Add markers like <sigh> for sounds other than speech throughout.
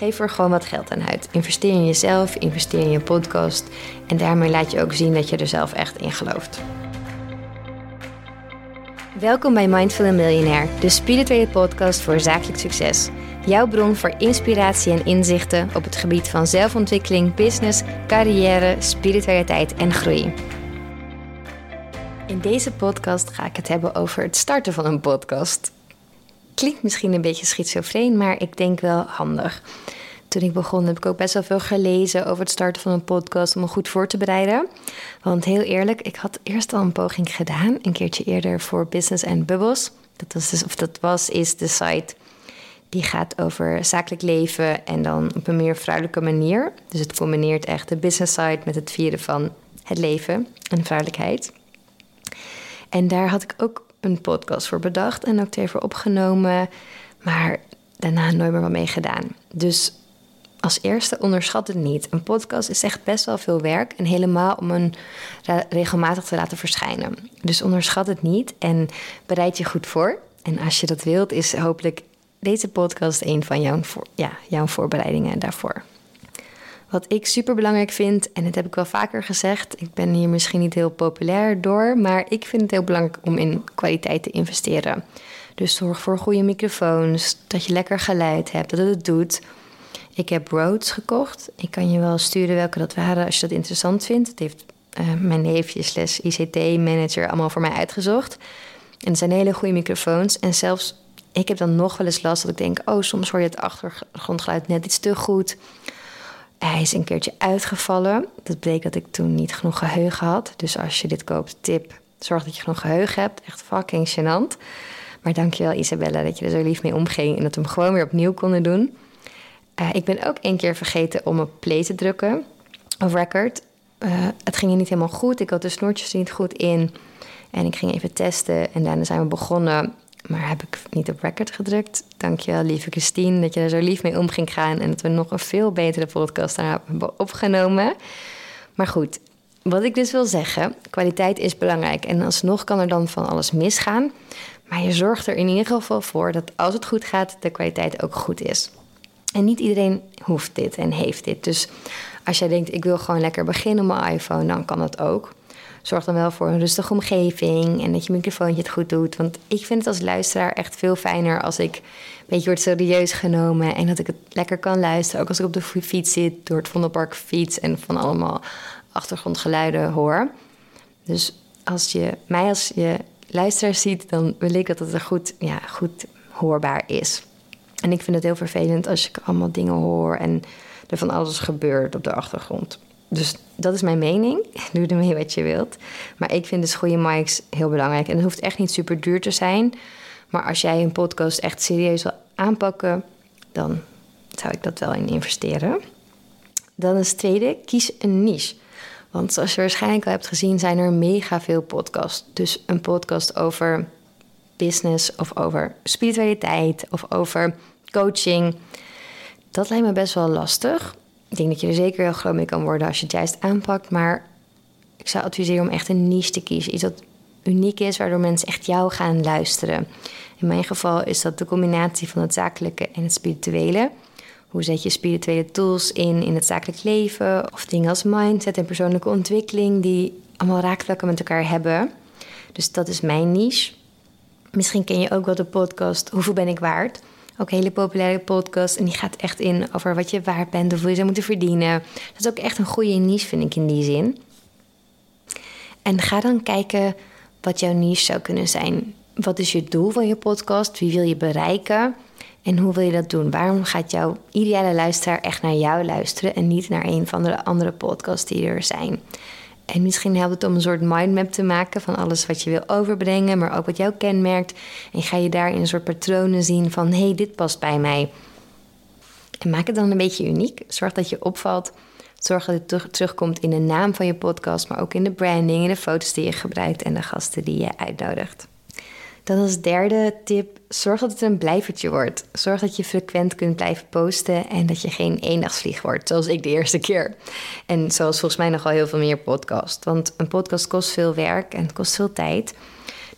Geef er gewoon wat geld aan uit. Investeer in jezelf, investeer in je podcast. En daarmee laat je ook zien dat je er zelf echt in gelooft. Welkom bij Mindful Millionaire, de spirituele podcast voor zakelijk succes. Jouw bron voor inspiratie en inzichten op het gebied van zelfontwikkeling, business, carrière, spiritualiteit en groei. In deze podcast ga ik het hebben over het starten van een podcast. Klinkt misschien een beetje schizofreen, maar ik denk wel handig. Toen ik begon heb ik ook best wel veel gelezen over het starten van een podcast om me goed voor te bereiden. Want heel eerlijk, ik had eerst al een poging gedaan, een keertje eerder voor Business and Bubbles. Dat was dus, of dat was, is de site die gaat over zakelijk leven en dan op een meer vrouwelijke manier. Dus het combineert echt de business side met het vieren van het leven en vrouwelijkheid. En daar had ik ook een podcast voor bedacht en ook even opgenomen, maar daarna nooit meer wat mee gedaan. Dus als eerste onderschat het niet. Een podcast is echt best wel veel werk en helemaal om een regelmatig te laten verschijnen. Dus onderschat het niet en bereid je goed voor. En als je dat wilt, is hopelijk deze podcast een van jouw, voor, ja, jouw voorbereidingen daarvoor. Wat ik super belangrijk vind, en dat heb ik wel vaker gezegd, ik ben hier misschien niet heel populair door, maar ik vind het heel belangrijk om in kwaliteit te investeren. Dus zorg voor goede microfoons, dat je lekker geluid hebt, dat het het doet. Ik heb Rhodes gekocht. Ik kan je wel sturen welke dat waren als je dat interessant vindt. Het heeft uh, mijn neefje slash ICT-manager allemaal voor mij uitgezocht. En het zijn hele goede microfoons. En zelfs, ik heb dan nog wel eens last dat ik denk... oh, soms hoor je het achtergrondgeluid net iets te goed. Hij is een keertje uitgevallen. Dat bleek dat ik toen niet genoeg geheugen had. Dus als je dit koopt, tip, zorg dat je genoeg geheugen hebt. Echt fucking gênant. Maar dankjewel Isabella dat je er zo lief mee omging... en dat we hem gewoon weer opnieuw konden doen... Uh, ik ben ook één keer vergeten om een play te drukken. Of record. Uh, het ging er niet helemaal goed. Ik had de snoertjes niet goed in. En ik ging even testen. En daarna zijn we begonnen. Maar heb ik niet op record gedrukt. Dankjewel, lieve Christine, dat je er zo lief mee om ging gaan. En dat we nog een veel betere podcast hebben opgenomen. Maar goed, wat ik dus wil zeggen, kwaliteit is belangrijk. En alsnog kan er dan van alles misgaan. Maar je zorgt er in ieder geval voor dat als het goed gaat, de kwaliteit ook goed is. En niet iedereen hoeft dit en heeft dit. Dus als jij denkt, ik wil gewoon lekker beginnen op mijn iPhone, dan kan dat ook. Zorg dan wel voor een rustige omgeving en dat je microfoontje het goed doet. Want ik vind het als luisteraar echt veel fijner als ik een beetje word serieus genomen en dat ik het lekker kan luisteren. Ook als ik op de fiets zit, door het Vondelpark fiets en van allemaal achtergrondgeluiden hoor. Dus als je mij als je luisteraar ziet, dan wil ik dat het er goed, ja, goed hoorbaar is. En ik vind het heel vervelend als ik allemaal dingen hoor en er van alles gebeurt op de achtergrond. Dus dat is mijn mening. <laughs> Doe ermee wat je wilt. Maar ik vind dus goede mics heel belangrijk. En het hoeft echt niet super duur te zijn. Maar als jij een podcast echt serieus wil aanpakken, dan zou ik dat wel in investeren. Dan is het tweede, kies een niche. Want zoals je waarschijnlijk al hebt gezien, zijn er mega veel podcasts. Dus een podcast over business of over spiritualiteit of over coaching. Dat lijkt me best wel lastig. Ik denk dat je er zeker heel groot mee kan worden als je het juist aanpakt. Maar ik zou adviseren om echt een niche te kiezen. Iets dat uniek is, waardoor mensen echt jou gaan luisteren. In mijn geval is dat de combinatie van het zakelijke en het spirituele. Hoe zet je spirituele tools in in het zakelijk leven? Of dingen als mindset en persoonlijke ontwikkeling, die allemaal raakvlakken met elkaar hebben. Dus dat is mijn niche. Misschien ken je ook wel de podcast Hoeveel ben ik waard? Ook een hele populaire podcast. En die gaat echt in over wat je waard bent, hoeveel je zou moeten verdienen. Dat is ook echt een goede niche, vind ik in die zin. En ga dan kijken wat jouw niche zou kunnen zijn. Wat is je doel van je podcast? Wie wil je bereiken? En hoe wil je dat doen? Waarom gaat jouw ideale luisteraar echt naar jou luisteren en niet naar een van de andere podcasts die er zijn? En misschien helpt het om een soort mindmap te maken van alles wat je wil overbrengen, maar ook wat jou kenmerkt. En ga je daarin een soort patronen zien van hé, hey, dit past bij mij. En maak het dan een beetje uniek. Zorg dat je opvalt. Zorg dat het terugkomt in de naam van je podcast, maar ook in de branding, in de foto's die je gebruikt en de gasten die je uitnodigt. Dan als derde tip, zorg dat het een blijvertje wordt. Zorg dat je frequent kunt blijven posten en dat je geen eendagsvlieg wordt, zoals ik de eerste keer. En zoals volgens mij nogal heel veel meer podcast. Want een podcast kost veel werk en het kost veel tijd.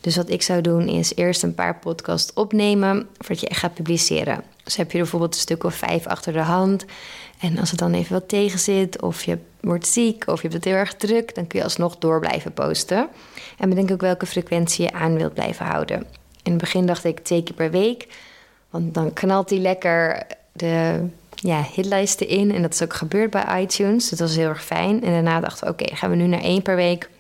Dus wat ik zou doen is eerst een paar podcasts opnemen voordat je echt gaat publiceren. Dus heb je bijvoorbeeld een stuk of vijf achter de hand. En als het dan even wat tegen zit, of je wordt ziek, of je hebt het heel erg druk, dan kun je alsnog door blijven posten. En bedenk ook welke frequentie je aan wilt blijven houden. In het begin dacht ik twee keer per week, want dan knalt die lekker de ja, hitlijsten in. En dat is ook gebeurd bij iTunes. Dus dat was heel erg fijn. En daarna dachten we, oké, gaan we nu naar één per week.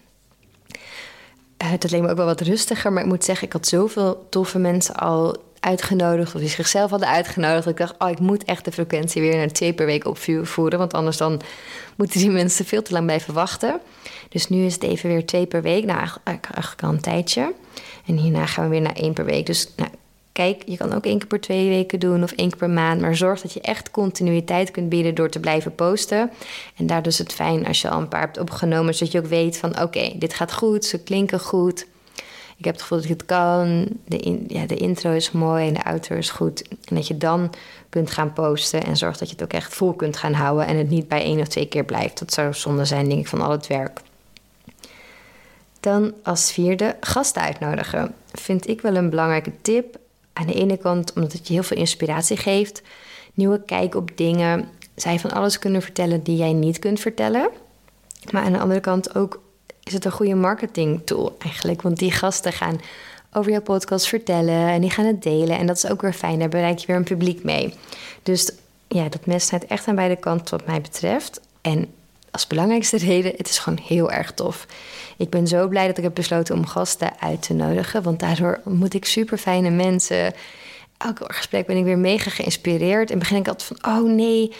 Uh, het leek me ook wel wat rustiger. Maar ik moet zeggen, ik had zoveel toffe mensen al uitgenodigd. Of die zichzelf hadden uitgenodigd. Ik dacht, oh, ik moet echt de frequentie weer naar twee per week opvoeren. Want anders dan moeten die mensen veel te lang blijven wachten. Dus nu is het even weer twee per week. Nou, eigenlijk al een tijdje. En hierna gaan we weer naar één per week. Dus nou, Kijk, je kan ook één keer per twee weken doen of één keer per maand. Maar zorg dat je echt continuïteit kunt bieden door te blijven posten. En daardoor is het fijn als je al een paar hebt opgenomen, zodat je ook weet van oké, dit gaat goed, ze klinken goed. Ik heb het gevoel dat ik het kan. De, ja, de intro is mooi en de outro is goed. En dat je dan kunt gaan posten en zorg dat je het ook echt vol kunt gaan houden. En het niet bij één of twee keer blijft. Dat zou zonde zijn, denk ik, van al het werk. Dan als vierde gasten uitnodigen. Vind ik wel een belangrijke tip. Aan de ene kant omdat het je heel veel inspiratie geeft, nieuwe kijk op dingen. Zij van alles kunnen vertellen die jij niet kunt vertellen. Maar aan de andere kant ook is het een goede marketing tool eigenlijk. Want die gasten gaan over jouw podcast vertellen en die gaan het delen. En dat is ook weer fijn, daar bereik je weer een publiek mee. Dus ja, dat mes staat echt aan beide kanten wat mij betreft. En als belangrijkste reden, het is gewoon heel erg tof. Ik ben zo blij dat ik heb besloten om gasten uit te nodigen. Want daardoor ontmoet ik super fijne mensen. Elk gesprek ben ik weer mega geïnspireerd. En begin ik altijd van, oh nee,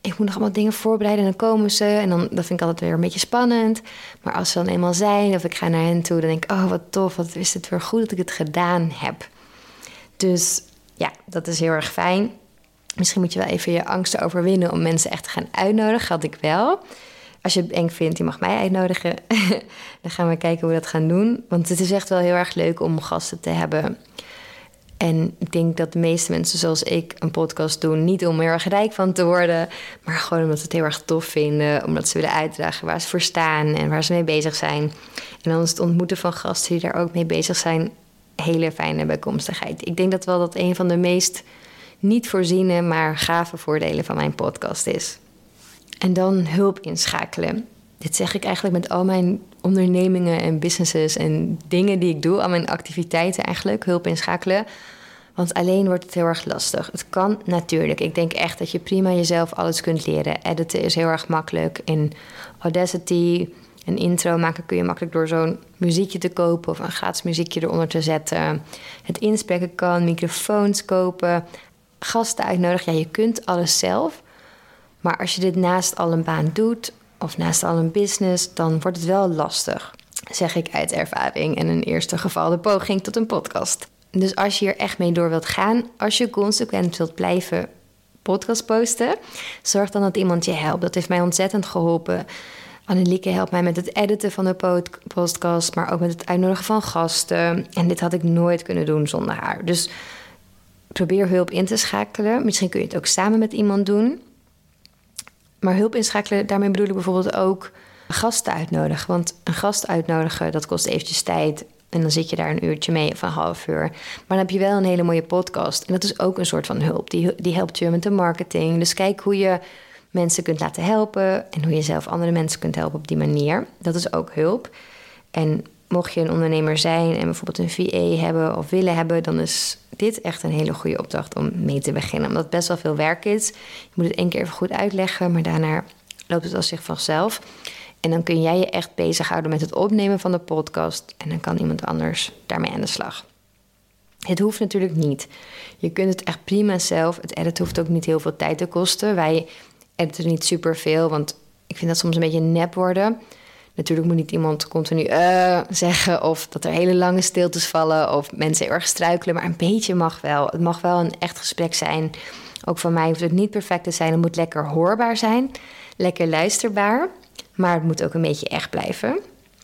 ik moet nog allemaal dingen voorbereiden. En dan komen ze. En dan dat vind ik altijd weer een beetje spannend. Maar als ze dan eenmaal zijn of ik ga naar hen toe, dan denk ik, oh wat tof, wat is het weer goed dat ik het gedaan heb. Dus ja, dat is heel erg fijn. Misschien moet je wel even je angsten overwinnen om mensen echt te gaan uitnodigen. Had ik wel. Als je het eng vindt, je mag mij uitnodigen. <laughs> dan gaan we kijken hoe we dat gaan doen. Want het is echt wel heel erg leuk om gasten te hebben. En ik denk dat de meeste mensen zoals ik een podcast doen, niet om heel erg rijk van te worden, maar gewoon omdat ze het heel erg tof vinden, omdat ze willen uitdragen waar ze voor staan en waar ze mee bezig zijn. En dan is het ontmoeten van gasten die daar ook mee bezig zijn, hele fijne bijkomstigheid. Ik denk dat wel dat een van de meest niet voorziene, maar gave voordelen van mijn podcast is. En dan hulp inschakelen. Dit zeg ik eigenlijk met al mijn ondernemingen en businesses en dingen die ik doe, al mijn activiteiten eigenlijk, hulp inschakelen. Want alleen wordt het heel erg lastig. Het kan natuurlijk. Ik denk echt dat je prima jezelf alles kunt leren. Editen is heel erg makkelijk. In Audacity een intro maken kun je makkelijk door zo'n muziekje te kopen of een gratis muziekje eronder te zetten. Het inspreken kan, microfoons kopen, gasten uitnodigen. Ja, je kunt alles zelf. Maar als je dit naast al een baan doet of naast al een business, dan wordt het wel lastig. Zeg ik uit ervaring en een eerste geval de poging tot een podcast. Dus als je hier echt mee door wilt gaan, als je consequent wilt blijven podcast posten, zorg dan dat iemand je helpt. Dat heeft mij ontzettend geholpen. Annelieke helpt mij met het editen van de podcast, maar ook met het uitnodigen van gasten. En dit had ik nooit kunnen doen zonder haar. Dus probeer hulp in te schakelen. Misschien kun je het ook samen met iemand doen. Maar hulp inschakelen, daarmee bedoel ik bijvoorbeeld ook gasten uitnodigen. Want een gast uitnodigen, dat kost eventjes tijd. En dan zit je daar een uurtje mee of een half uur. Maar dan heb je wel een hele mooie podcast. En dat is ook een soort van hulp. Die, die helpt je met de marketing. Dus kijk hoe je mensen kunt laten helpen. En hoe je zelf andere mensen kunt helpen op die manier. Dat is ook hulp. En mocht je een ondernemer zijn en bijvoorbeeld een VA hebben of willen hebben, dan is dit echt een hele goede opdracht om mee te beginnen. Omdat het best wel veel werk is. Je moet het één keer even goed uitleggen, maar daarna loopt het als zich vanzelf. En dan kun jij je echt bezighouden met het opnemen van de podcast. En dan kan iemand anders daarmee aan de slag. Het hoeft natuurlijk niet. Je kunt het echt prima zelf. Het editen hoeft ook niet heel veel tijd te kosten. Wij editen niet super veel, want ik vind dat soms een beetje nep worden. Natuurlijk moet niet iemand continu uh, zeggen of dat er hele lange stiltes vallen of mensen erg struikelen, maar een beetje mag wel. Het mag wel een echt gesprek zijn. Ook van mij hoeft het niet perfect te zijn. Het moet lekker hoorbaar zijn, lekker luisterbaar, maar het moet ook een beetje echt blijven.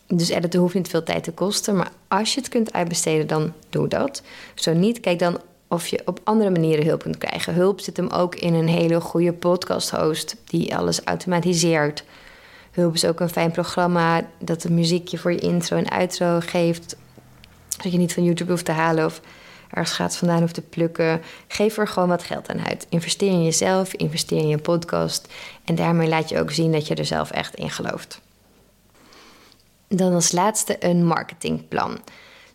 Dus editen hoeft niet veel tijd te kosten, maar als je het kunt uitbesteden, dan doe dat. Zo niet, kijk dan of je op andere manieren hulp kunt krijgen. Hulp zit hem ook in een hele goede podcast host die alles automatiseert Hulp is ook een fijn programma dat een muziekje voor je intro en outro geeft. Zodat je niet van YouTube hoeft te halen of ergens gaat vandaan hoeft te plukken. Geef er gewoon wat geld aan uit. Investeer in jezelf, investeer in je podcast. En daarmee laat je ook zien dat je er zelf echt in gelooft. Dan als laatste een marketingplan.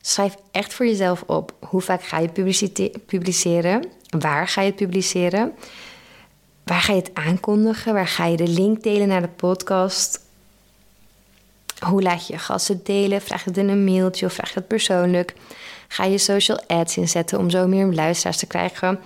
Schrijf echt voor jezelf op hoe vaak ga je publiceren, waar ga je het publiceren, waar ga je het aankondigen, waar ga je de link delen naar de podcast, hoe laat je je gasten delen, vraag je het in een mailtje of vraag je het persoonlijk, ga je social ads inzetten om zo meer luisteraars te krijgen.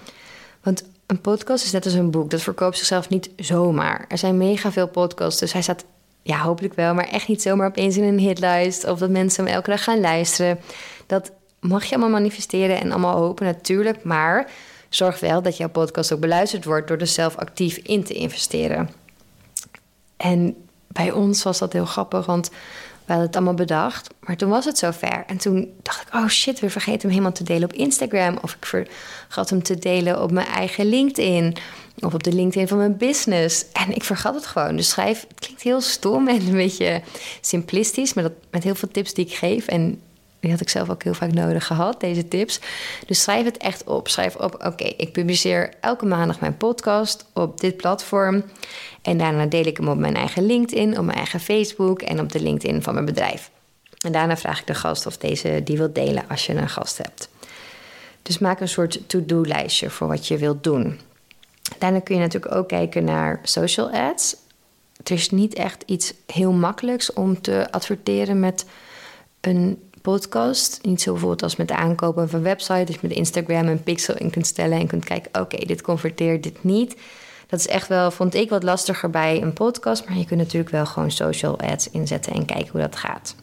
Want een podcast is net als een boek, dat verkoopt zichzelf niet zomaar. Er zijn mega veel podcasts, dus hij staat ja, hopelijk wel, maar echt niet zomaar opeens in een hitlijst of dat mensen hem elke dag gaan luisteren. Dat mag je allemaal manifesteren en allemaal hopen natuurlijk, maar zorg wel dat jouw podcast ook beluisterd wordt door er zelf actief in te investeren. En bij ons was dat heel grappig, want we hadden het allemaal bedacht. Maar toen was het zover. En toen dacht ik, oh shit, we vergeten hem helemaal te delen op Instagram. Of ik vergat hem te delen op mijn eigen LinkedIn. Of op de LinkedIn van mijn business. En ik vergat het gewoon. Dus schrijf, het klinkt heel stom en een beetje simplistisch. Maar dat, met heel veel tips die ik geef. En die had ik zelf ook heel vaak nodig gehad, deze tips. Dus schrijf het echt op. Schrijf op, oké, ik publiceer elke maandag mijn podcast op dit platform. En daarna deel ik hem op mijn eigen LinkedIn, op mijn eigen Facebook en op de LinkedIn van mijn bedrijf. En daarna vraag ik de gast of deze die wil delen als je een gast hebt. Dus maak een soort to-do-lijstje voor wat je wilt doen. Daarna kun je natuurlijk ook kijken naar social ads. Er is niet echt iets heel makkelijks om te adverteren met een podcast. Niet zo bijvoorbeeld als met de aankopen van website. Dus met Instagram een pixel in kunt stellen en kunt kijken: oké, dit converteert, dit niet. Dat is echt wel, vond ik, wat lastiger bij een podcast. Maar je kunt natuurlijk wel gewoon social ads inzetten en kijken hoe dat gaat.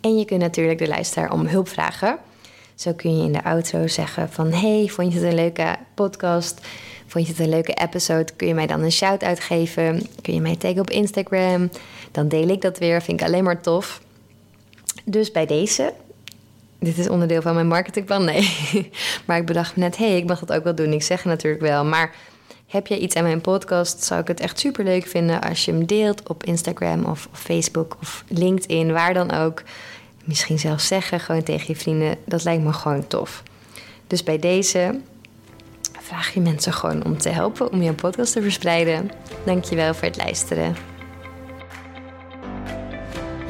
En je kunt natuurlijk de luisteraar om hulp vragen. Zo kun je in de outro zeggen van... hey, vond je het een leuke podcast? Vond je het een leuke episode? Kun je mij dan een shout-out geven? Kun je mij taggen op Instagram? Dan deel ik dat weer, vind ik alleen maar tof. Dus bij deze... Dit is onderdeel van mijn marketingplan, nee. <laughs> maar ik bedacht net, hé, hey, ik mag dat ook wel doen. Ik zeg natuurlijk wel, maar heb je iets aan mijn podcast, zou ik het echt super leuk vinden als je hem deelt op Instagram of, Facebook of LinkedIn, waar dan ook. Misschien zelfs zeggen gewoon tegen je vrienden. Dat lijkt me gewoon tof. Dus bij deze vraag je mensen gewoon om te helpen om je podcast te verspreiden. Dankjewel voor het luisteren.